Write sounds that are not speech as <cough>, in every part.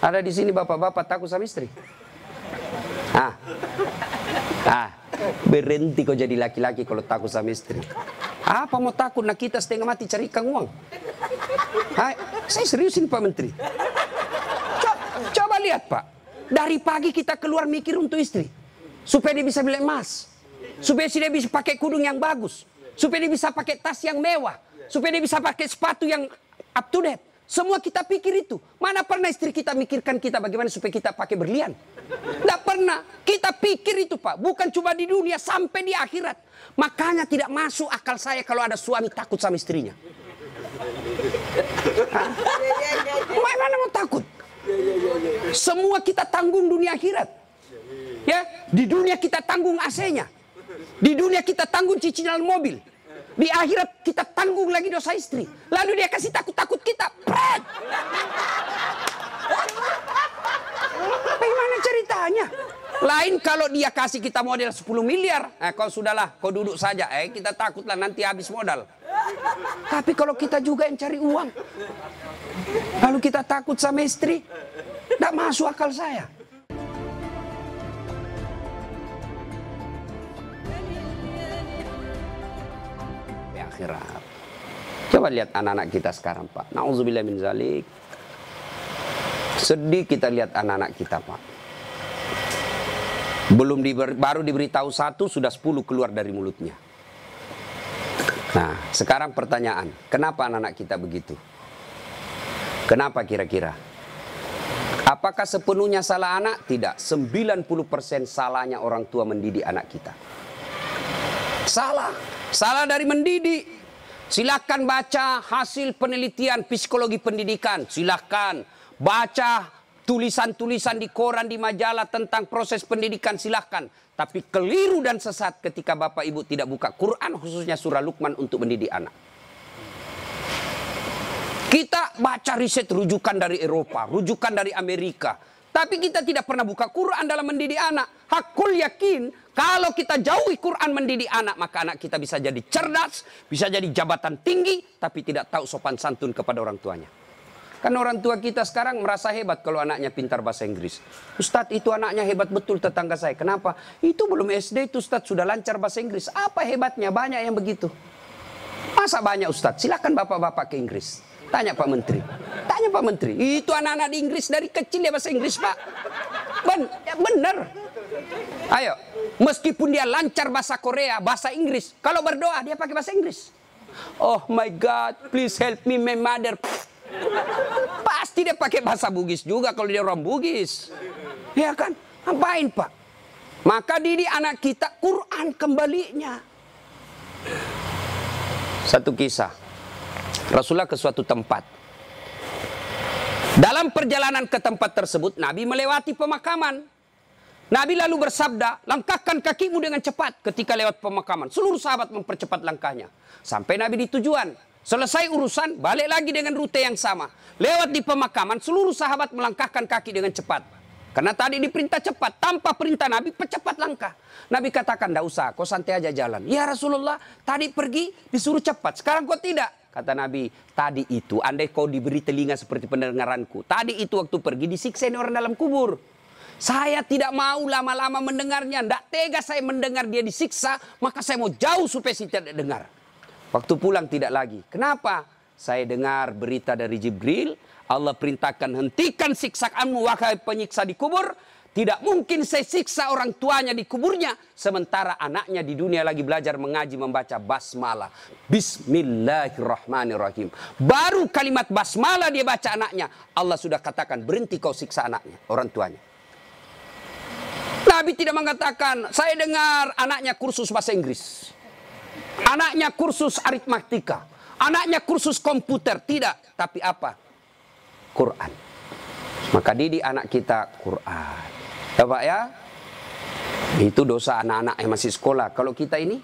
Ada di sini bapak-bapak takut sama istri? Ah. Ah. Berhenti kau jadi laki-laki kalau takut sama istri. Apa mau takut nak kita setengah mati cari ikan uang? Hai, saya serius ini Pak Menteri. Coba, coba lihat Pak. Dari pagi kita keluar mikir untuk istri. Supaya dia bisa beli emas. Supaya dia bisa pakai kudung yang bagus. Supaya dia bisa pakai tas yang mewah. Supaya dia bisa pakai sepatu yang up to date. Semua kita pikir itu. Mana pernah istri kita mikirkan kita bagaimana supaya kita pakai berlian? Tidak pernah. Kita pikir itu Pak. Bukan cuma di dunia, sampai di akhirat. Makanya tidak masuk akal saya kalau ada suami takut sama istrinya. Mana mau takut? Semua kita tanggung dunia akhirat. Ya, di dunia kita tanggung AC-nya. Di dunia kita tanggung cicilan mobil. Di akhirat kita tanggung lagi dosa istri. Lalu dia kasih takut-takut kita. Pret. Bagaimana ceritanya? Lain kalau dia kasih kita modal 10 miliar. Eh, kau sudahlah, kau duduk saja. Eh, kita takutlah nanti habis modal. Tapi kalau kita juga yang cari uang. Lalu kita takut sama istri. Tidak masuk akal saya. Akhirat. Coba lihat anak-anak kita sekarang Pak. Nauzubillah min zalik. Sedih kita lihat anak-anak kita Pak. Belum diber, baru diberitahu satu sudah sepuluh keluar dari mulutnya. Nah sekarang pertanyaan. Kenapa anak-anak kita begitu? Kenapa kira-kira? Apakah sepenuhnya salah anak? Tidak. 90% salahnya orang tua mendidik anak kita. Salah. Salah dari mendidik. Silahkan baca hasil penelitian psikologi pendidikan. Silahkan baca tulisan-tulisan di koran, di majalah tentang proses pendidikan. Silahkan. Tapi keliru dan sesat ketika Bapak Ibu tidak buka Quran khususnya surah Luqman untuk mendidik anak. Kita baca riset rujukan dari Eropa, rujukan dari Amerika. Tapi kita tidak pernah buka Quran dalam mendidik anak. Hakul yakin kalau kita jauhi Quran mendidik anak, maka anak kita bisa jadi cerdas, bisa jadi jabatan tinggi, tapi tidak tahu sopan santun kepada orang tuanya. Kan orang tua kita sekarang merasa hebat kalau anaknya pintar bahasa Inggris. Ustadz itu anaknya hebat betul tetangga saya. Kenapa? Itu belum SD itu Ustadz sudah lancar bahasa Inggris. Apa hebatnya? Banyak yang begitu. Masa banyak Ustadz? Silakan bapak-bapak ke Inggris. Tanya Pak Menteri. Tanya Pak Menteri. Itu anak-anak di Inggris dari kecil dia bahasa Inggris Pak. Ben, ya benar. Ayo, meskipun dia lancar bahasa Korea, bahasa Inggris. Kalau berdoa dia pakai bahasa Inggris. Oh my God, please help me my mother. Pasti dia pakai bahasa Bugis juga kalau dia orang Bugis. Ya kan? Ngapain Pak? Maka didik anak kita Quran kembalinya. Satu kisah. Rasulullah ke suatu tempat. Dalam perjalanan ke tempat tersebut, Nabi melewati pemakaman. Nabi lalu bersabda, langkahkan kakimu dengan cepat ketika lewat pemakaman. Seluruh sahabat mempercepat langkahnya. Sampai Nabi di tujuan. Selesai urusan, balik lagi dengan rute yang sama. Lewat di pemakaman, seluruh sahabat melangkahkan kaki dengan cepat. Karena tadi diperintah cepat, tanpa perintah Nabi, percepat langkah. Nabi katakan, tidak usah, kau santai aja jalan. Ya Rasulullah, tadi pergi disuruh cepat, sekarang kau tidak. Kata Nabi, tadi itu andai kau diberi telinga seperti pendengaranku. Tadi itu waktu pergi disiksa orang dalam kubur. Saya tidak mau lama-lama mendengarnya. Tidak tega saya mendengar dia disiksa. Maka saya mau jauh supaya saya tidak dengar. Waktu pulang tidak lagi. Kenapa? Saya dengar berita dari Jibril. Allah perintahkan hentikan siksaanmu wahai penyiksa di kubur. Tidak mungkin saya siksa orang tuanya di kuburnya. Sementara anaknya di dunia lagi belajar mengaji membaca basmalah. Bismillahirrahmanirrahim. Baru kalimat basmalah dia baca anaknya. Allah sudah katakan berhenti kau siksa anaknya, orang tuanya. Nabi tidak mengatakan, saya dengar anaknya kursus bahasa Inggris. Anaknya kursus aritmatika. Anaknya kursus komputer. Tidak, tapi apa? Quran. Maka didik anak kita Quran. Ya Pak ya. Itu dosa anak-anak yang masih sekolah. Kalau kita ini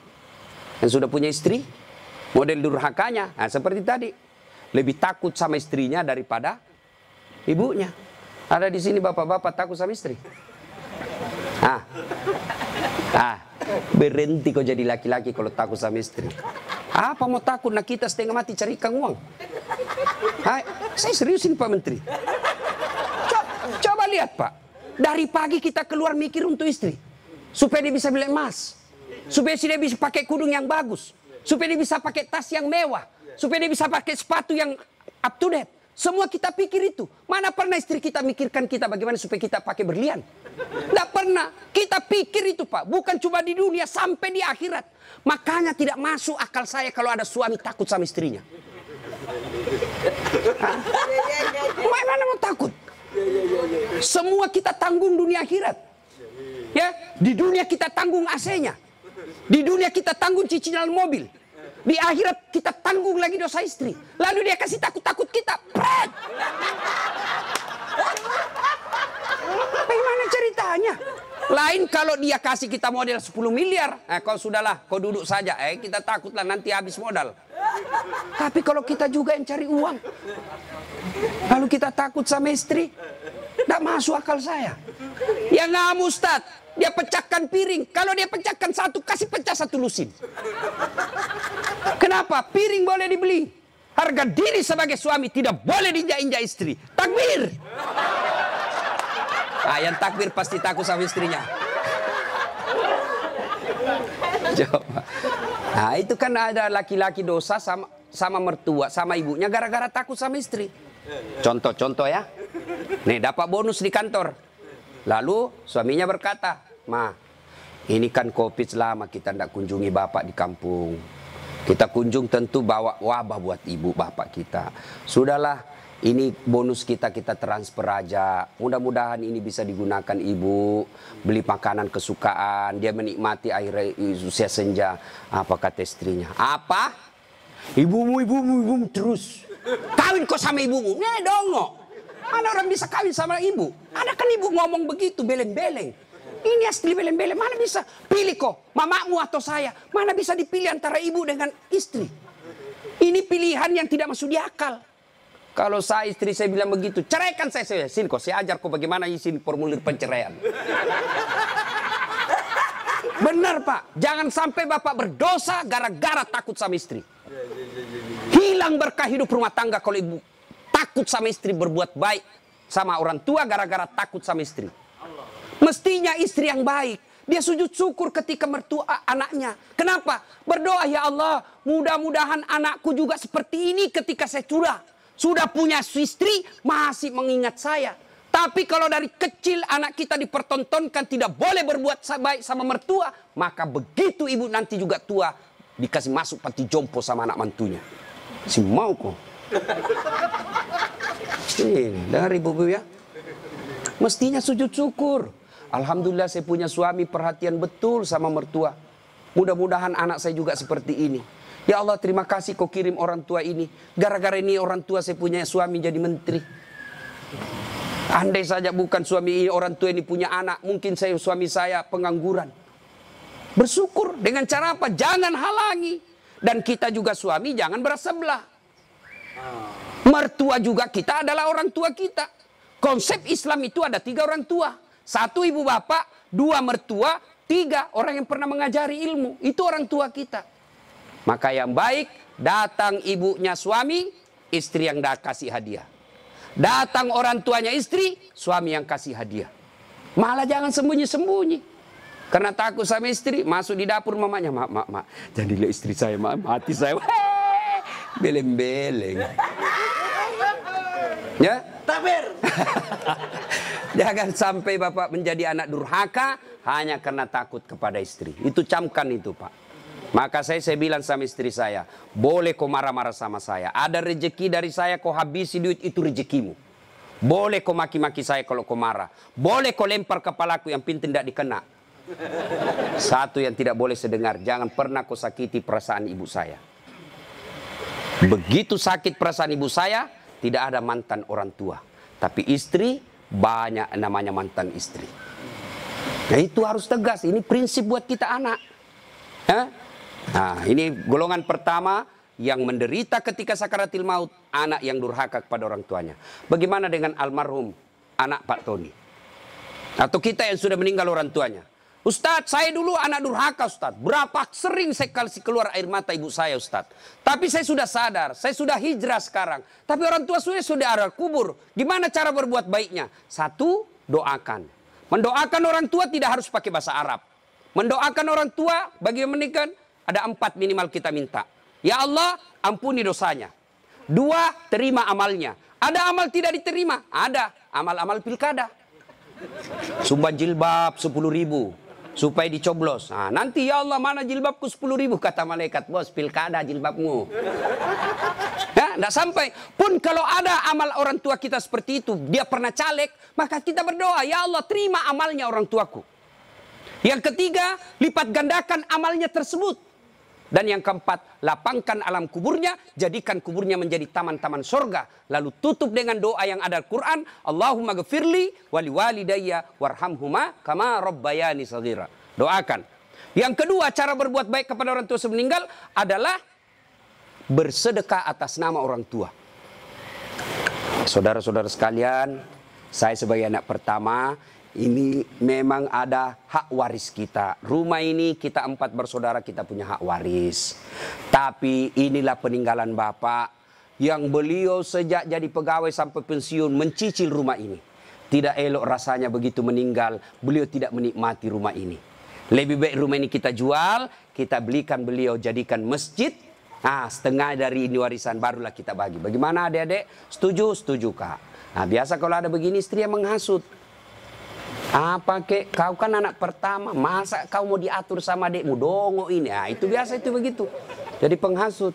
yang sudah punya istri, model durhakanya, nah, seperti tadi, lebih takut sama istrinya daripada ibunya. Ada di sini bapak-bapak takut sama istri. Ah, ah, berhenti kau jadi laki-laki kalau takut sama istri. Apa mau takut nak kita setengah mati cari ikan uang? Hai, saya serius ini Pak Menteri. lihat Pak, dari pagi kita keluar mikir untuk istri. Supaya dia bisa beli emas. Supaya dia bisa pakai kudung yang bagus. Supaya dia bisa pakai tas yang mewah. Supaya dia bisa pakai sepatu yang up to date. Semua kita pikir itu. Mana pernah istri kita mikirkan kita bagaimana supaya kita pakai berlian? Tidak pernah. Kita pikir itu Pak. Bukan cuma di dunia, sampai di akhirat. Makanya tidak masuk akal saya kalau ada suami takut sama istrinya. Mana mau takut? Semua kita tanggung dunia akhirat. Ya, di dunia kita tanggung AC-nya. Di dunia kita tanggung cicilan mobil. Di akhirat kita tanggung lagi dosa istri. Lalu dia kasih takut-takut kita. Pret! Bagaimana ceritanya? Lain kalau dia kasih kita model 10 miliar. Eh, kau sudahlah, kau duduk saja. Eh, kita takutlah nanti habis modal. Tapi kalau kita juga yang cari uang. Lalu kita takut sama istri. Tidak masuk akal saya. Ya nggak Ustaz. Dia pecahkan piring. Kalau dia pecahkan satu, kasih pecah satu lusin. Kenapa? Piring boleh dibeli. Harga diri sebagai suami tidak boleh diinjak-injak istri. Takbir. Ah, yang takbir pasti takut sama istrinya. Coba. Nah, itu kan ada laki-laki dosa sama sama mertua, sama ibunya gara-gara takut sama istri. Contoh-contoh ya. Nih, dapat bonus di kantor. Lalu suaminya berkata, "Ma, ini kan Covid lama kita tidak kunjungi bapak di kampung. Kita kunjung tentu bawa wabah buat ibu bapak kita. Sudahlah, ini bonus kita kita transfer aja. Mudah-mudahan ini bisa digunakan ibu beli makanan kesukaan. Dia menikmati air usia senja. Apa kata istrinya? Apa? Ibumu, ibumu, ibumu terus. Kawin kok sama ibumu? Nih dongo. Mana orang bisa kawin sama ibu? Ada kan ibu ngomong begitu, beleng-beleng. Ini asli beleng-beleng. Mana bisa pilih kok, mamamu atau saya? Mana bisa dipilih antara ibu dengan istri? Ini pilihan yang tidak masuk di akal. Kalau saya istri saya bilang begitu, ceraikan saya. saya. Sini kok, saya ajar kok bagaimana isi formulir penceraian. Benar pak, jangan sampai bapak berdosa gara-gara takut sama istri. Hilang berkah hidup rumah tangga kalau ibu takut sama istri berbuat baik sama orang tua gara-gara takut sama istri. Mestinya istri yang baik. Dia sujud syukur ketika mertua anaknya. Kenapa? Berdoa ya Allah, mudah-mudahan anakku juga seperti ini ketika saya curah. Sudah punya istri, masih mengingat saya. Tapi kalau dari kecil anak kita dipertontonkan tidak boleh berbuat baik sama mertua, maka begitu ibu nanti juga tua dikasih masuk panti jompo sama anak mantunya. Si mau kok. <laughs> Ini dari ibu ya. Mestinya sujud syukur. Alhamdulillah saya punya suami perhatian betul sama mertua. Mudah-mudahan anak saya juga seperti ini. Ya Allah terima kasih kau kirim orang tua ini. Gara-gara ini orang tua saya punya suami jadi menteri. Andai saja bukan suami ini orang tua ini punya anak. Mungkin saya suami saya pengangguran. Bersyukur dengan cara apa? Jangan halangi. Dan kita juga suami jangan bersebelah. Mertua juga kita adalah orang tua kita. Konsep Islam itu ada tiga orang tua. Satu ibu bapak, dua mertua, tiga orang yang pernah mengajari ilmu. Itu orang tua kita. Maka yang baik, datang ibunya suami, istri yang dah kasih hadiah. Datang orang tuanya istri, suami yang kasih hadiah. Malah jangan sembunyi-sembunyi. Karena takut sama istri, masuk di dapur mamanya, mak, mak, mak. Jangan dilihat istri saya, mak, mati saya. <laughs> Beleng-beleng. <laughs> Ya? Takbir. <laughs> <laughs> Jangan sampai bapak menjadi anak durhaka hanya karena takut kepada istri. Itu camkan itu pak. Maka saya saya bilang sama istri saya, boleh kau marah-marah sama saya. Ada rezeki dari saya kau habisi duit itu rezekimu. Boleh kau maki-maki saya kalau kau marah. Boleh kau lempar kepalaku yang pintu tidak dikena. <laughs> Satu yang tidak boleh sedengar, jangan pernah kau sakiti perasaan ibu saya. Begitu sakit perasaan ibu saya, tidak ada mantan orang tua. Tapi istri banyak namanya mantan istri. Nah itu harus tegas. Ini prinsip buat kita anak. Ya? Nah ini golongan pertama yang menderita ketika sakaratil maut anak yang durhaka kepada orang tuanya. Bagaimana dengan almarhum anak Pak Tony? Atau kita yang sudah meninggal orang tuanya? Ustadz, saya dulu anak durhaka Ustadz. Berapa sering saya kasih keluar air mata ibu saya Ustadz. Tapi saya sudah sadar, saya sudah hijrah sekarang. Tapi orang tua saya sudah ada kubur. Gimana cara berbuat baiknya? Satu, doakan. Mendoakan orang tua tidak harus pakai bahasa Arab. Mendoakan orang tua bagi yang menikah ada empat minimal kita minta. Ya Allah ampuni dosanya. Dua terima amalnya. Ada amal tidak diterima? Ada. Amal-amal pilkada. Sumbang jilbab 10 ribu supaya dicoblos. Nah, nanti ya Allah mana jilbabku 10 ribu kata malaikat bos pilkada jilbabmu. <laughs> Ya, tidak sampai. Pun kalau ada amal orang tua kita seperti itu, dia pernah caleg, maka kita berdoa, ya Allah terima amalnya orang tuaku. Yang ketiga, lipat gandakan amalnya tersebut. Dan yang keempat, lapangkan alam kuburnya, jadikan kuburnya menjadi taman-taman sorga. Lalu tutup dengan doa yang ada Al-Quran, Allahumma gafirli wali walidayya warhamhuma kama rabbayani sagira. Doakan. Yang kedua, cara berbuat baik kepada orang tua semeninggal adalah bersedekah atas nama orang tua. Saudara-saudara sekalian, saya sebagai anak pertama ini memang ada hak waris kita. Rumah ini kita empat bersaudara kita punya hak waris. Tapi inilah peninggalan Bapak yang beliau sejak jadi pegawai sampai pensiun mencicil rumah ini. Tidak elok rasanya begitu meninggal, beliau tidak menikmati rumah ini. Lebih baik rumah ini kita jual, kita belikan beliau jadikan masjid. Nah, setengah dari ini warisan barulah kita bagi. Bagaimana adik-adik? Setuju? Setuju kak. Nah, biasa kalau ada begini istri yang menghasut. Apa kek? Kau kan anak pertama. Masa kau mau diatur sama adikmu? Dongo ini. Nah, itu biasa itu begitu. Jadi penghasut.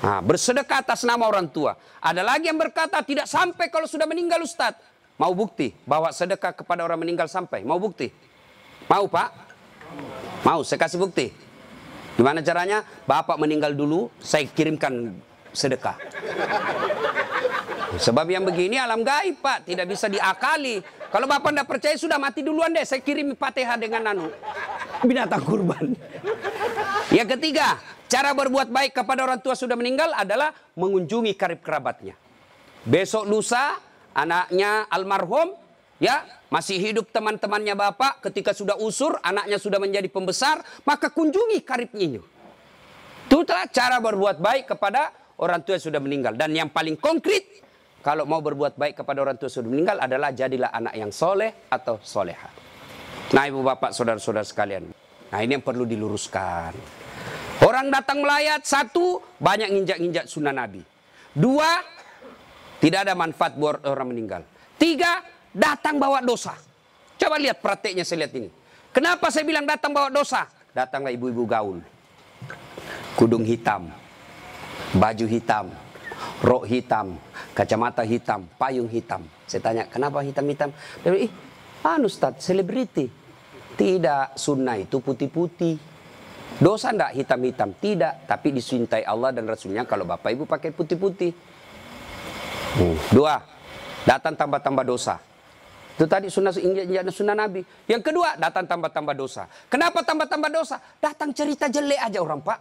Nah, bersedekah atas nama orang tua. Ada lagi yang berkata tidak sampai kalau sudah meninggal Ustaz. Mau bukti bahwa sedekah kepada orang meninggal sampai? Mau bukti? Mau Pak? Mau saya kasih bukti. Gimana caranya? Bapak meninggal dulu, saya kirimkan sedekah. Sebab yang begini alam gaib Pak, tidak bisa diakali. Kalau Bapak tidak percaya sudah mati duluan deh. Saya kirim Fatihah dengan anu binatang kurban. Yang ketiga, cara berbuat baik kepada orang tua sudah meninggal adalah mengunjungi karib kerabatnya. Besok lusa anaknya almarhum ya masih hidup teman-temannya bapak ketika sudah usur anaknya sudah menjadi pembesar maka kunjungi karibnya. Itulah cara berbuat baik kepada orang tua yang sudah meninggal dan yang paling konkret kalau mau berbuat baik kepada orang tua sudah meninggal adalah jadilah anak yang soleh atau soleha. Nah ibu bapak saudara-saudara sekalian. Nah ini yang perlu diluruskan. Orang datang melayat. Satu, banyak nginjak-nginjak sunnah Nabi. Dua, tidak ada manfaat buat orang meninggal. Tiga, datang bawa dosa. Coba lihat prakteknya saya lihat ini. Kenapa saya bilang datang bawa dosa? Datanglah ibu-ibu gaul. Kudung hitam. Baju hitam. Rok hitam kacamata hitam, payung hitam. Saya tanya, kenapa hitam-hitam? Dia bilang, ih, anu Ustaz, selebriti. Tidak, sunnah itu putih-putih. Dosa enggak hitam-hitam? Tidak, tapi disintai Allah dan Rasulnya kalau Bapak Ibu pakai putih-putih. Hmm. Dua, datang tambah-tambah dosa. Itu tadi sunnah sunnah Nabi. Yang kedua, datang tambah-tambah dosa. Kenapa tambah-tambah dosa? Datang cerita jelek aja orang, Pak.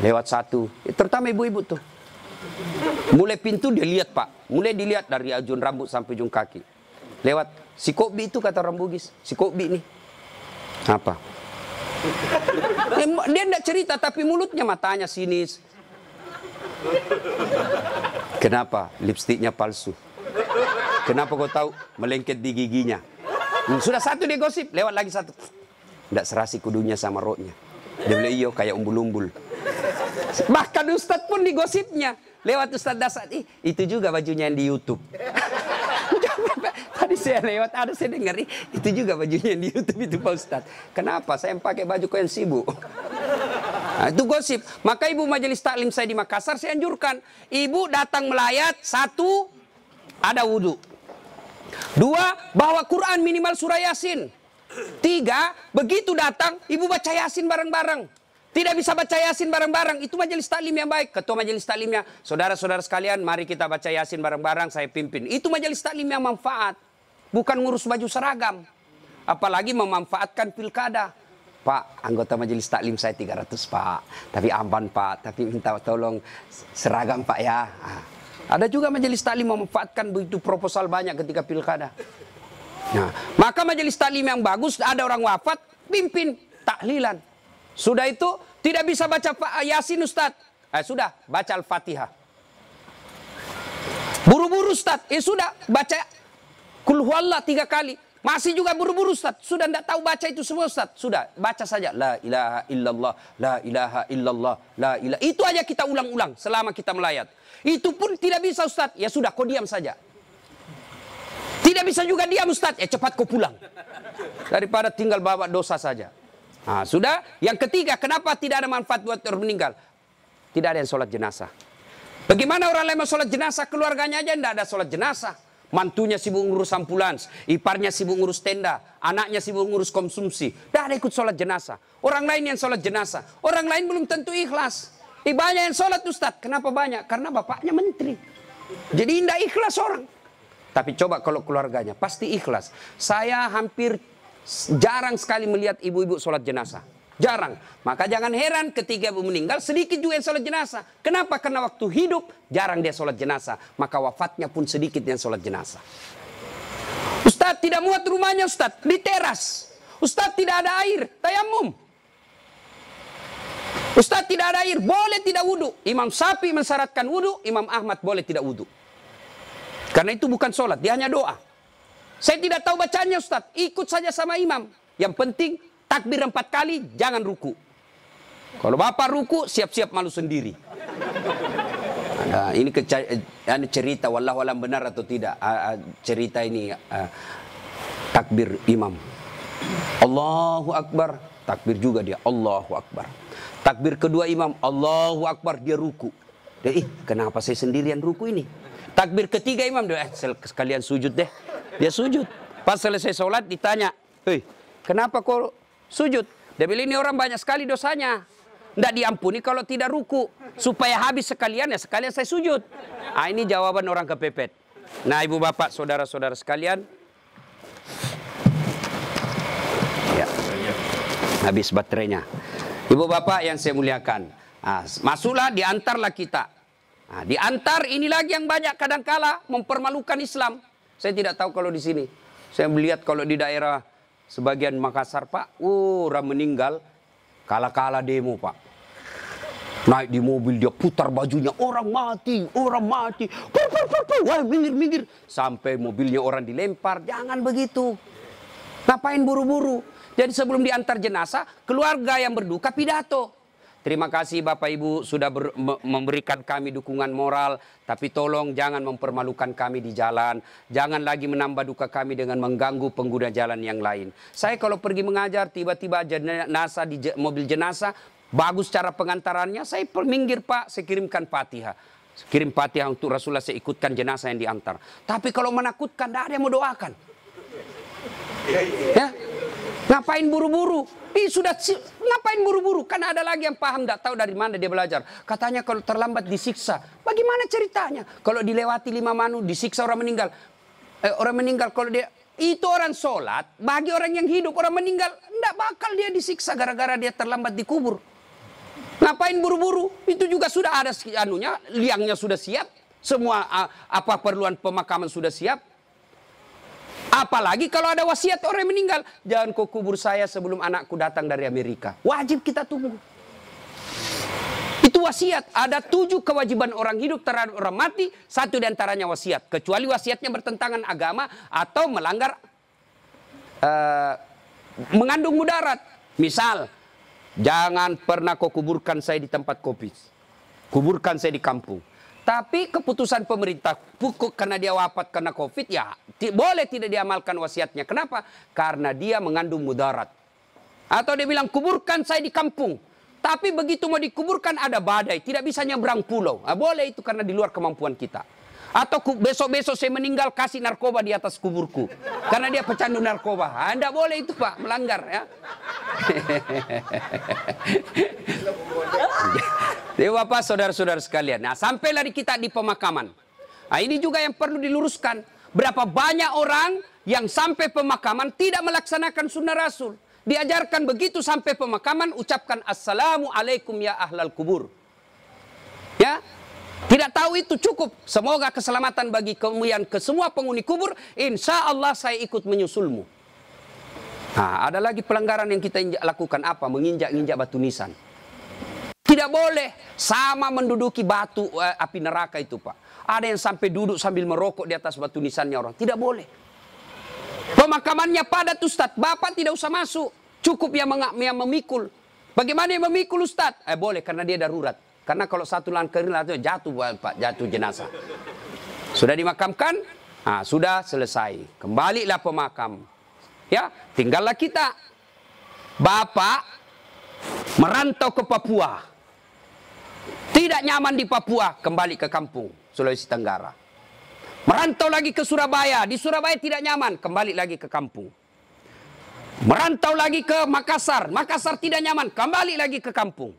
Lewat satu, terutama ibu-ibu tuh. Mulai pintu dia lihat pak. Mulai dilihat dari ujung rambut sampai ujung kaki. Lewat si kobi itu kata orang Bugis. Si kobi nih. Apa? Dia tidak cerita tapi mulutnya matanya sinis. Kenapa lipstiknya palsu? Kenapa kau tahu melengket di giginya? Hmm, sudah satu dia gosip, lewat lagi satu. Tidak serasi kudunya sama roknya. Dia bilang iyo kayak umbul-umbul. Bahkan Ustadz pun digosipnya. Lewat Ustadz Dasar, ih, itu juga bajunya yang di Youtube. <laughs> Tadi saya lewat, ada saya dengar, ih, itu juga bajunya yang di Youtube itu Pak Ustadz. Kenapa? Saya pakai baju yang sibuk. Nah, itu gosip. Maka ibu majelis taklim saya di Makassar, saya anjurkan. Ibu datang melayat, satu, ada wudhu. Dua, bawa Quran minimal surah Yasin. Tiga, begitu datang, ibu baca Yasin bareng-bareng. Tidak bisa baca Yasin bareng-bareng. Itu majelis taklim yang baik. Ketua majelis taklimnya, saudara-saudara sekalian, mari kita baca Yasin bareng-bareng, saya pimpin. Itu majelis taklim yang manfaat. Bukan ngurus baju seragam. Apalagi memanfaatkan pilkada. Pak, anggota majelis taklim saya 300 Pak. Tapi amban Pak, tapi minta tolong seragam Pak ya. Ah. Ada juga majelis taklim memanfaatkan begitu proposal banyak ketika pilkada. Nah, maka majelis taklim yang bagus, ada orang wafat, pimpin tahlilan. Sudah itu tidak bisa baca Yasin Ustaz. Eh, sudah baca Al-Fatihah. Buru-buru Ustaz. Eh sudah baca Kul Kul huwallah tiga kali. Masih juga buru-buru Ustaz. Sudah tidak tahu baca itu semua Ustaz. Sudah baca saja. La ilaha illallah. La ilaha illallah. La ilaha. Itu aja kita ulang-ulang selama kita melayat. Itu pun tidak bisa Ustaz. Ya sudah kau diam saja. Tidak bisa juga diam Ustaz. Ya cepat kau pulang. Daripada tinggal bawa dosa saja. Nah, sudah. Yang ketiga, kenapa tidak ada manfaat buat orang meninggal? Tidak ada yang sholat jenazah. Bagaimana orang lain mau sholat jenazah? Keluarganya aja tidak ada sholat jenazah. Mantunya sibuk ngurus ambulans, iparnya sibuk ngurus tenda, anaknya sibuk ngurus konsumsi. Tidak ada ikut sholat jenazah. Orang lain yang sholat jenazah. Orang lain belum tentu ikhlas. Eh, banyak yang sholat Ustaz. Kenapa banyak? Karena bapaknya menteri. Jadi tidak ikhlas orang. Tapi coba kalau keluarganya, pasti ikhlas. Saya hampir jarang sekali melihat ibu-ibu sholat jenazah. Jarang. Maka jangan heran ketika ibu meninggal sedikit juga yang sholat jenazah. Kenapa? Karena waktu hidup jarang dia sholat jenazah. Maka wafatnya pun sedikit yang sholat jenazah. Ustadz tidak muat rumahnya Ustadz. Di teras. Ustadz tidak ada air. Tayamum. Ustadz tidak ada air. Boleh tidak wudhu. Imam Sapi mensyaratkan wudhu. Imam Ahmad boleh tidak wudhu. Karena itu bukan sholat. Dia hanya doa. Saya tidak tahu bacanya Ustadz. Ikut saja sama imam. Yang penting takbir empat kali, jangan ruku. Kalau bapak ruku, siap-siap malu sendiri. Nah, ini ini cerita, wallah walam benar atau tidak. cerita ini takbir imam. Allahu Akbar. Takbir juga dia. Allahu Akbar. Takbir kedua imam. Allahu Akbar. Dia ruku. Dia, ih kenapa saya sendirian ruku ini? Takbir ketiga imam. Dia, eh, sekalian sujud deh. Dia sujud. Pas selesai sholat ditanya. Hei, kenapa kau sujud. Dia bilang ini orang banyak sekali dosanya. Tidak diampuni kalau tidak ruku. Supaya habis sekalian ya sekalian saya sujud. Ah ini jawaban orang kepepet. Nah ibu bapak saudara-saudara sekalian. Ya. Habis baterainya. Ibu bapak yang saya muliakan. Nah, masuklah diantarlah kita. Nah, diantar ini lagi yang banyak kadangkala mempermalukan Islam. Saya tidak tahu kalau di sini. Saya melihat kalau di daerah Sebagian Makassar Pak, uh, orang meninggal kala-kala demo Pak. Naik di mobil dia putar bajunya, orang mati, orang mati. Pur, pur, pur, pur. Wah, minggir, minggir. Sampai mobilnya orang dilempar, jangan begitu. Ngapain buru-buru? Jadi sebelum diantar jenazah, keluarga yang berduka pidato. Terima kasih Bapak Ibu sudah ber, memberikan kami dukungan moral, tapi tolong jangan mempermalukan kami di jalan. Jangan lagi menambah duka kami dengan mengganggu pengguna jalan yang lain. Saya kalau pergi mengajar tiba-tiba jenazah di mobil jenazah, bagus cara pengantarannya, saya minggir Pak, saya kirimkan Fatihah. Kirim Fatihah untuk Rasulullah saya ikutkan jenazah yang diantar. Tapi kalau menakutkan, tidak ada yang mau doakan. Ya, Ngapain buru-buru? Ih sudah ngapain buru-buru? Kan ada lagi yang paham tidak tahu dari mana dia belajar. Katanya kalau terlambat disiksa. Bagaimana ceritanya? Kalau dilewati lima manu disiksa orang meninggal. Eh, orang meninggal kalau dia itu orang sholat bagi orang yang hidup orang meninggal tidak bakal dia disiksa gara-gara dia terlambat dikubur. Ngapain buru-buru? Itu juga sudah ada anunya, liangnya sudah siap, semua apa perluan pemakaman sudah siap. Apalagi kalau ada wasiat orang yang meninggal. Jangan kau kubur saya sebelum anakku datang dari Amerika. Wajib kita tunggu. Itu wasiat. Ada tujuh kewajiban orang hidup terhadap orang mati. Satu di antaranya wasiat. Kecuali wasiatnya bertentangan agama atau melanggar uh, mengandung mudarat. Misal, jangan pernah kau kuburkan saya di tempat kopi. Kuburkan saya di kampung. Tapi keputusan pemerintah pukul karena dia wafat karena COVID ya boleh tidak diamalkan wasiatnya. Kenapa? Karena dia mengandung mudarat. Atau dia bilang kuburkan saya di kampung. Tapi begitu mau dikuburkan ada badai, tidak bisa nyebrang pulau. Nah, boleh itu karena di luar kemampuan kita. Atau besok-besok saya meninggal kasih narkoba di atas kuburku. Karena dia pecandu narkoba. Anda ah, boleh itu Pak, melanggar ya. <laughs> Jadi Bapak saudara-saudara sekalian. Nah sampailah kita di pemakaman. Nah ini juga yang perlu diluruskan. Berapa banyak orang yang sampai pemakaman tidak melaksanakan sunnah Rasul. Diajarkan begitu sampai pemakaman ucapkan Assalamualaikum ya ahlal kubur. Ya, tidak tahu itu cukup. Semoga keselamatan bagi kemuliaan ke semua penghuni kubur. Insya Allah saya ikut menyusulmu. Nah, ada lagi pelanggaran yang kita lakukan apa? Menginjak-injak batu nisan. Tidak boleh sama menduduki batu uh, api neraka itu Pak. Ada yang sampai duduk sambil merokok di atas batu nisannya orang. Tidak boleh. Pemakamannya padat Ustaz. Bapak tidak usah masuk. Cukup yang, yang memikul. Bagaimana yang memikul Ustaz? Eh boleh karena dia darurat. Karena kalau satu langkah jatuh Pak, jatuh jenazah. Sudah dimakamkan? Nah, sudah selesai. Kembalilah pemakam. Ya, tinggallah kita. Bapak merantau ke Papua. Tidak nyaman di Papua, kembali ke kampung Sulawesi Tenggara. Merantau lagi ke Surabaya, di Surabaya tidak nyaman, kembali lagi ke kampung. Merantau lagi ke Makassar, Makassar tidak nyaman, kembali lagi ke kampung.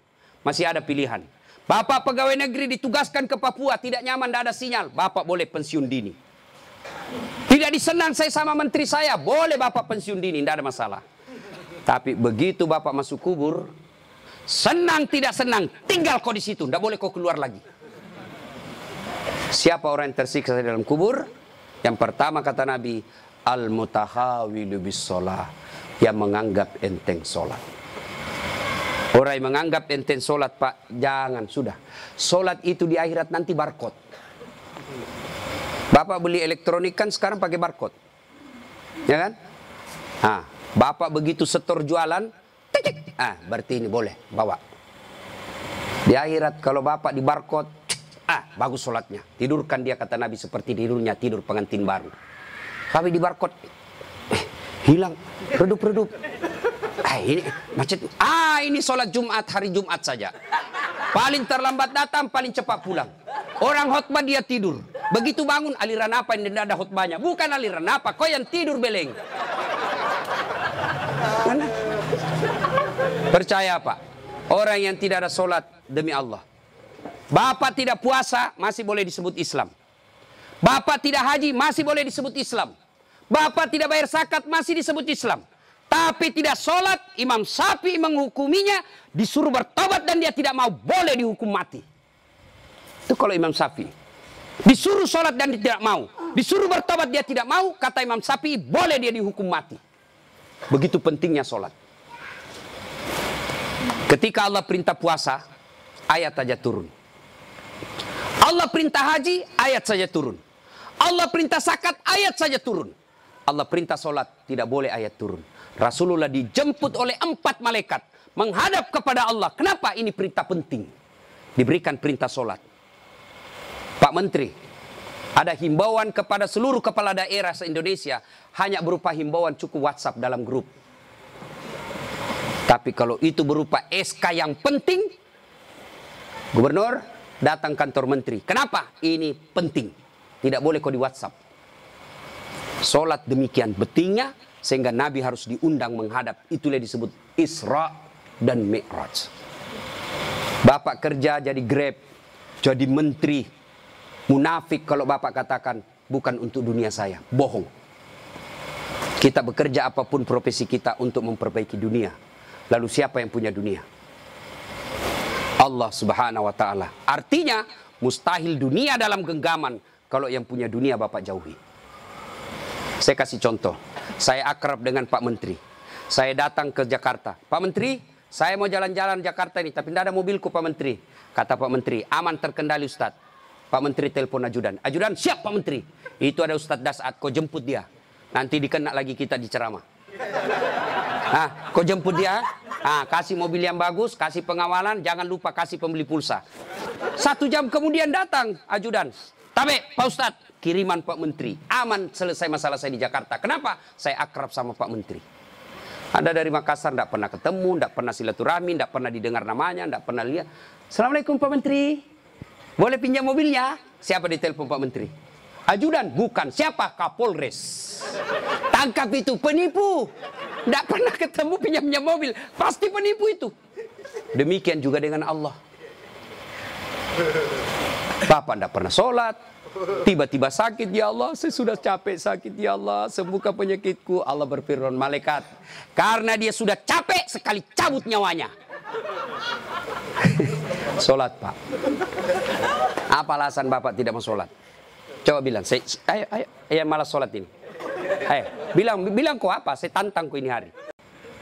Masih ada pilihan. Bapak pegawai negeri ditugaskan ke Papua, tidak nyaman, tidak ada sinyal. Bapak boleh pensiun dini. Tidak disenang saya sama menteri saya, boleh Bapak pensiun dini, tidak ada masalah. Tapi begitu Bapak masuk kubur, senang tidak senang, tinggal kau di situ, tidak boleh kau keluar lagi. Siapa orang yang tersiksa di dalam kubur? Yang pertama kata Nabi, al-mutahawilu bis yang menganggap enteng solat. Orang yang menganggap enteng solat pak, jangan sudah. Solat itu di akhirat nanti barcode. Bapak beli elektronik kan sekarang pakai barcode. Ya kan? Nah, Bapak begitu setor jualan, titik. Ah, berarti ini boleh bawa. Di akhirat kalau Bapak di barcode, ah, bagus solatnya. Tidurkan dia kata Nabi seperti tidurnya tidur pengantin baru. Tapi di barcode, eh, hilang, redup-redup. Ah, ini macet. Ah, ini solat Jumat hari Jumat saja. Paling terlambat datang, paling cepat pulang. Orang khotbah dia tidur. Begitu bangun aliran apa yang tidak ada khutbahnya? Bukan aliran apa, kau yang tidur beleng. Percaya apa? Orang yang tidak ada solat demi Allah. Bapak tidak puasa masih boleh disebut Islam. Bapak tidak haji masih boleh disebut Islam. Bapak tidak bayar zakat masih disebut Islam. Tapi tidak sholat, Imam Sapi menghukuminya, disuruh bertobat dan dia tidak mau, boleh dihukum mati. Itu kalau Imam Sapi. Disuruh sholat dan dia tidak mau. Disuruh bertobat dia tidak mau. Kata Imam Sapi boleh dia dihukum mati. Begitu pentingnya sholat. Ketika Allah perintah puasa, ayat saja turun. Allah perintah haji, ayat saja turun. Allah perintah sakat, ayat saja turun. Allah perintah sholat, tidak boleh ayat turun. Rasulullah dijemput oleh empat malaikat. Menghadap kepada Allah. Kenapa ini perintah penting? Diberikan perintah sholat. Pak Menteri, ada himbauan kepada seluruh kepala daerah se-Indonesia hanya berupa himbauan cukup WhatsApp dalam grup. Tapi kalau itu berupa SK yang penting, Gubernur datang kantor menteri. Kenapa? Ini penting. Tidak boleh kau di WhatsApp. Solat demikian pentingnya sehingga Nabi harus diundang menghadap. Itulah disebut Isra dan Mi'raj. Bapak kerja jadi Grab, jadi menteri, Munafik kalau Bapak katakan bukan untuk dunia saya. Bohong. Kita bekerja apa pun profesi kita untuk memperbaiki dunia. Lalu siapa yang punya dunia? Allah subhanahu wa ta'ala. Artinya mustahil dunia dalam genggaman kalau yang punya dunia Bapak jauhi. Saya kasih contoh. Saya akrab dengan Pak Menteri. Saya datang ke Jakarta. Pak Menteri, saya mau jalan-jalan Jakarta ini, tapi tidak ada mobilku Pak Menteri. Kata Pak Menteri, aman terkendali Ustadz. Pak Menteri telepon ajudan. Ajudan siap Pak Menteri. Itu ada Ustadz Dasat, kau jemput dia. Nanti dikena lagi kita di ceramah. Nah, kau jemput dia. Nah, kasih mobil yang bagus, kasih pengawalan, jangan lupa kasih pembeli pulsa. Satu jam kemudian datang ajudan. Tapi Pak Ustadz, kiriman Pak Menteri. Aman selesai masalah saya di Jakarta. Kenapa? Saya akrab sama Pak Menteri. Anda dari Makassar tidak pernah ketemu, tidak pernah silaturahmi, tidak pernah didengar namanya, tidak pernah lihat. Assalamualaikum Pak Menteri. Boleh pinjam mobilnya? Siapa ditelepon Pak Menteri? Ajudan? Bukan. Siapa? Kapolres. Tangkap itu. Penipu. Tidak pernah ketemu pinjam-pinjam mobil. Pasti penipu itu. Demikian juga dengan Allah. Bapak tidak pernah sholat. Tiba-tiba sakit ya Allah. Saya sudah capek sakit ya Allah. Sembuhkan penyakitku. Allah berfirman malaikat. Karena dia sudah capek sekali cabut nyawanya. <laughs> Sholat Pak. Apa alasan Bapak tidak mau sholat? Coba bilang, saya, ayo, ayo, ayo malas sholat ini. Ayo, bilang, bilang kok apa? Saya tantang kok ini hari.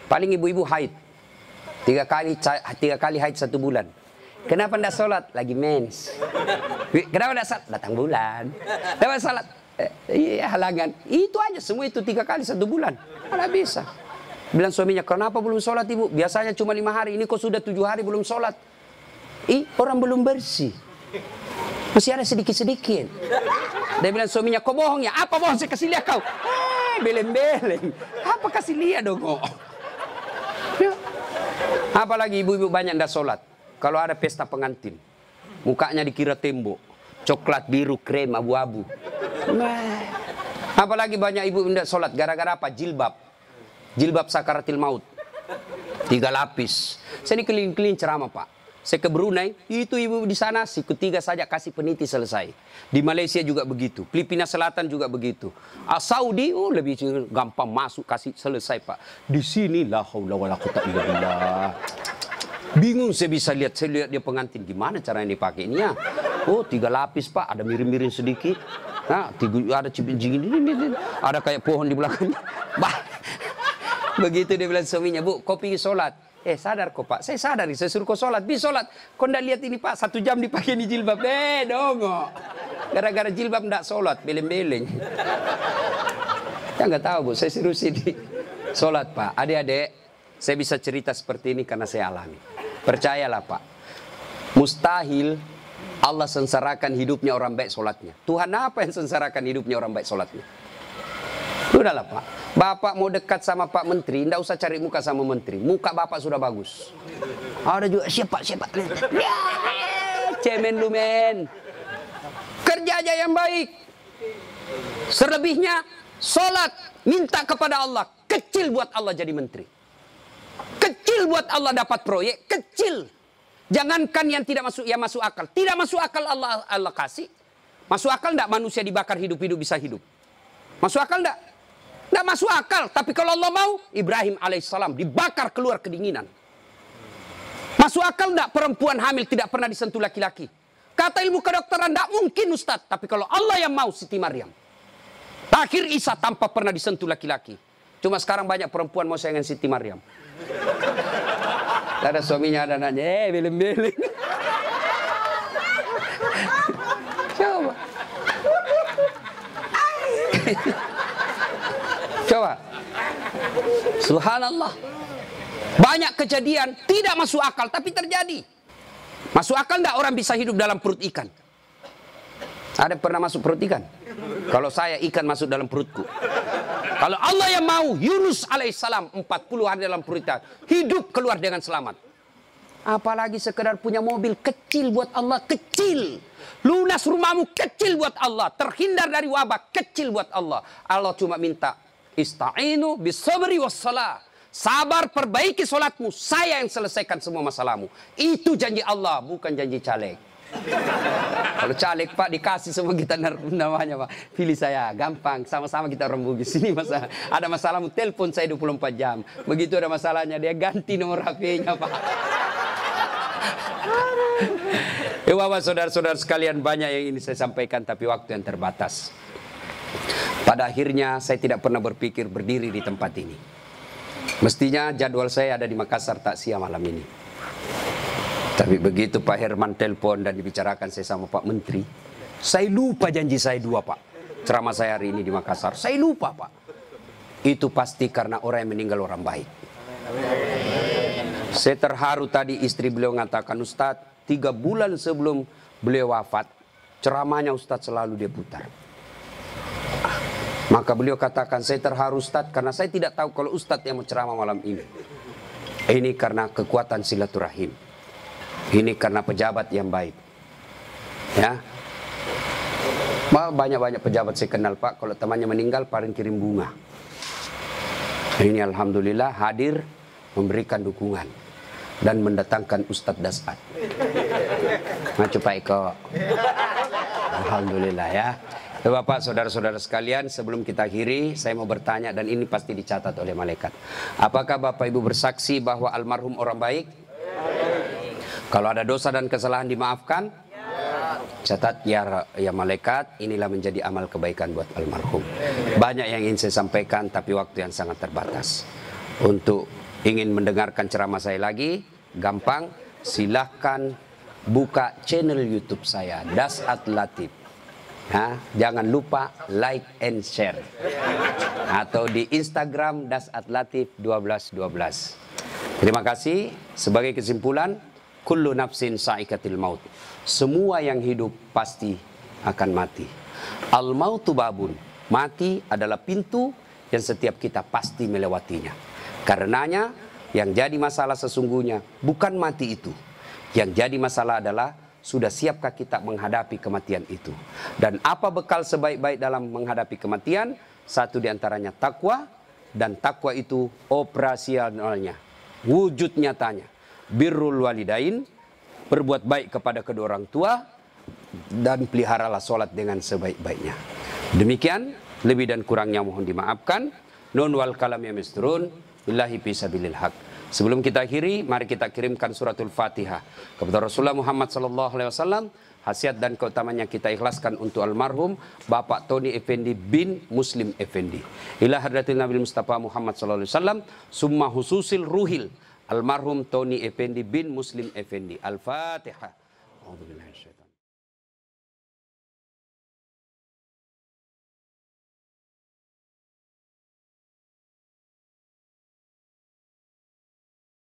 Paling ibu-ibu haid. Tiga kali, tiga kali haid satu bulan. Kenapa tidak sholat? Lagi mens. Kenapa tidak sholat? Datang bulan. Kenapa sholat? iya halangan. Itu aja semua itu tiga kali satu bulan. Mana bisa. Bilang suaminya, kenapa belum sholat ibu? Biasanya cuma lima hari, ini kok sudah tujuh hari belum sholat. Ih, orang belum bersih. Masih ada sedikit-sedikit. Dia bilang suaminya, kok bohong ya? Apa bohong? Saya kasih lihat kau. Eh, beleng-beleng. Apa kasih lihat dong kok? Ya. Apalagi ibu-ibu banyak ndak sholat. Kalau ada pesta pengantin. Mukanya dikira tembok. Coklat, biru, krem, abu-abu. Nah. Apalagi banyak ibu ndak sholat. Gara-gara apa? Jilbab. Jilbab sakaratil maut. Tiga lapis. Saya ini keliling-keliling ceramah pak. Saya ke Brunei, itu ibu di sana siku tiga saja kasih peniti selesai. Di Malaysia juga begitu, Filipina Selatan juga begitu. Ah, Saudi oh lebih gampang masuk kasih selesai pak. Di sini lah haula wala quwata illa billah. Bingung saya bisa lihat, saya lihat dia pengantin gimana cara yang dipakainya. Oh tiga lapis pak, ada miring-miring sedikit. Nah, tiga, ada cipin ini, ada kayak pohon di belakang. <laughs> Bah, begitu dia bilang suaminya, bu, kopi sholat. Eh sadar kok pak, saya sadar saya suruh kau sholat, bis sholat. Kau ndak lihat ini pak, satu jam dipakai ini jilbab. Eh dongo. Gara-gara jilbab ndak sholat, beleng-beleng. <laughs> Ya nggak tahu bu, saya suruh sini. Sholat pak, adik-adik, saya bisa cerita seperti ini karena saya alami. Percayalah pak, mustahil Allah sengsarakan hidupnya orang baik sholatnya. Tuhan apa yang sengsarakan hidupnya orang baik sholatnya? Udahlah Pak. Bapak mau dekat sama Pak Menteri, tidak usah cari muka sama Menteri. Muka Bapak sudah bagus. Ada juga siapa siapa. Ya, cemen lu men. Kerja aja yang baik. Selebihnya sholat minta kepada Allah. Kecil buat Allah jadi menteri. Kecil buat Allah dapat proyek. Kecil. Jangankan yang tidak masuk, yang masuk akal. Tidak masuk akal Allah Allah kasih. Masuk akal tidak manusia dibakar hidup-hidup bisa hidup. Masuk akal tidak? Tidak masuk akal. Tapi kalau Allah mau, Ibrahim alaihissalam dibakar keluar kedinginan. Masuk akal tidak perempuan hamil tidak pernah disentuh laki-laki. Kata ilmu kedokteran tidak mungkin Ustaz. Tapi kalau Allah yang mau Siti Maryam. Akhir Isa tanpa pernah disentuh laki-laki. Cuma sekarang banyak perempuan mau sayangan Siti Maryam. Ada suaminya ada nanya, eh beleng-beleng. Coba. Coba. Subhanallah. Banyak kejadian tidak masuk akal tapi terjadi. Masuk akal enggak orang bisa hidup dalam perut ikan? Ada pernah masuk perut ikan? Kalau saya ikan masuk dalam perutku. Kalau Allah yang mau Yunus alaihissalam 40 hari dalam perut ikan hidup keluar dengan selamat. Apalagi sekedar punya mobil kecil buat Allah kecil. Lunas rumahmu kecil buat Allah. Terhindar dari wabah kecil buat Allah. Allah cuma minta Ista'inu bisabri wassalah. Sabar perbaiki solatmu. Saya yang selesaikan semua masalahmu. Itu janji Allah, bukan janji caleg. <laughs> Kalau caleg Pak dikasih semua kita namanya Pak. Pilih saya, gampang. Sama-sama kita orang Bugis. Ini masalah. Ada masalahmu, telepon saya 24 jam. Begitu ada masalahnya, dia ganti nomor HP-nya Pak. <laughs> Ya Bapak, saudara-saudara sekalian banyak yang ini saya sampaikan tapi waktu yang terbatas. Pada akhirnya saya tidak pernah berpikir berdiri di tempat ini. Mestinya jadwal saya ada di Makassar tak siang malam ini. Tapi begitu Pak Herman telepon dan dibicarakan saya sama Pak Menteri, saya lupa janji saya dua Pak. Ceramah saya hari ini di Makassar, saya lupa Pak. Itu pasti karena orang yang meninggal orang baik. Saya terharu tadi istri beliau mengatakan, Ustadz, tiga bulan sebelum beliau wafat, ceramahnya Ustadz selalu dia putar. Maka beliau katakan, saya terharu Ustaz karena saya tidak tahu kalau Ustaz yang mau ceramah malam ini. Ini karena kekuatan silaturahim. Ini karena pejabat yang baik. Ya. Banyak-banyak pejabat saya kenal Pak, kalau temannya meninggal paling kirim bunga. Ini Alhamdulillah hadir memberikan dukungan dan mendatangkan Ustadz Dasat. Ngacu Pak Eko. Alhamdulillah. Ya Bapak, saudara-saudara sekalian, sebelum kita akhiri, saya mau bertanya dan ini pasti dicatat oleh malaikat. Apakah Bapak Ibu bersaksi bahwa almarhum orang baik? Kalau ada dosa dan kesalahan dimaafkan? Catat ya, ya malaikat, inilah menjadi amal kebaikan buat almarhum. Banyak yang ingin saya sampaikan, tapi waktu yang sangat terbatas. Untuk ingin mendengarkan ceramah saya lagi, gampang, silahkan buka channel YouTube saya, Das Latif Ha? Jangan lupa like and share. Atau di Instagram Das Atlatif 1212. Terima kasih. Sebagai kesimpulan, kullu nafsin sa'ikatil maut. Semua yang hidup pasti akan mati. Al mautu babun. Mati adalah pintu yang setiap kita pasti melewatinya. Karenanya yang jadi masalah sesungguhnya bukan mati itu. Yang jadi masalah adalah sudah siapkah kita menghadapi kematian itu? Dan apa bekal sebaik-baik dalam menghadapi kematian? Satu di antaranya takwa, dan takwa itu operasionalnya, wujud nyatanya. Birrul walidain, berbuat baik kepada kedua orang tua, dan peliharalah solat dengan sebaik-baiknya. Demikian, lebih dan kurangnya mohon dimaafkan. Nun wal kalam ya misturun, illahi pisabilil haq. Sebelum kita akhiri, mari kita kirimkan suratul Fatihah kepada Rasulullah Muhammad sallallahu alaihi wasallam. Hasiat dan keutamanya kita ikhlaskan untuk almarhum Bapak Tony Effendi bin Muslim Effendi. Ila hadratil Nabi Mustafa Muhammad sallallahu alaihi wasallam, summa hususil ruhil almarhum Tony Effendi bin Muslim Effendi. Al-Fatihah.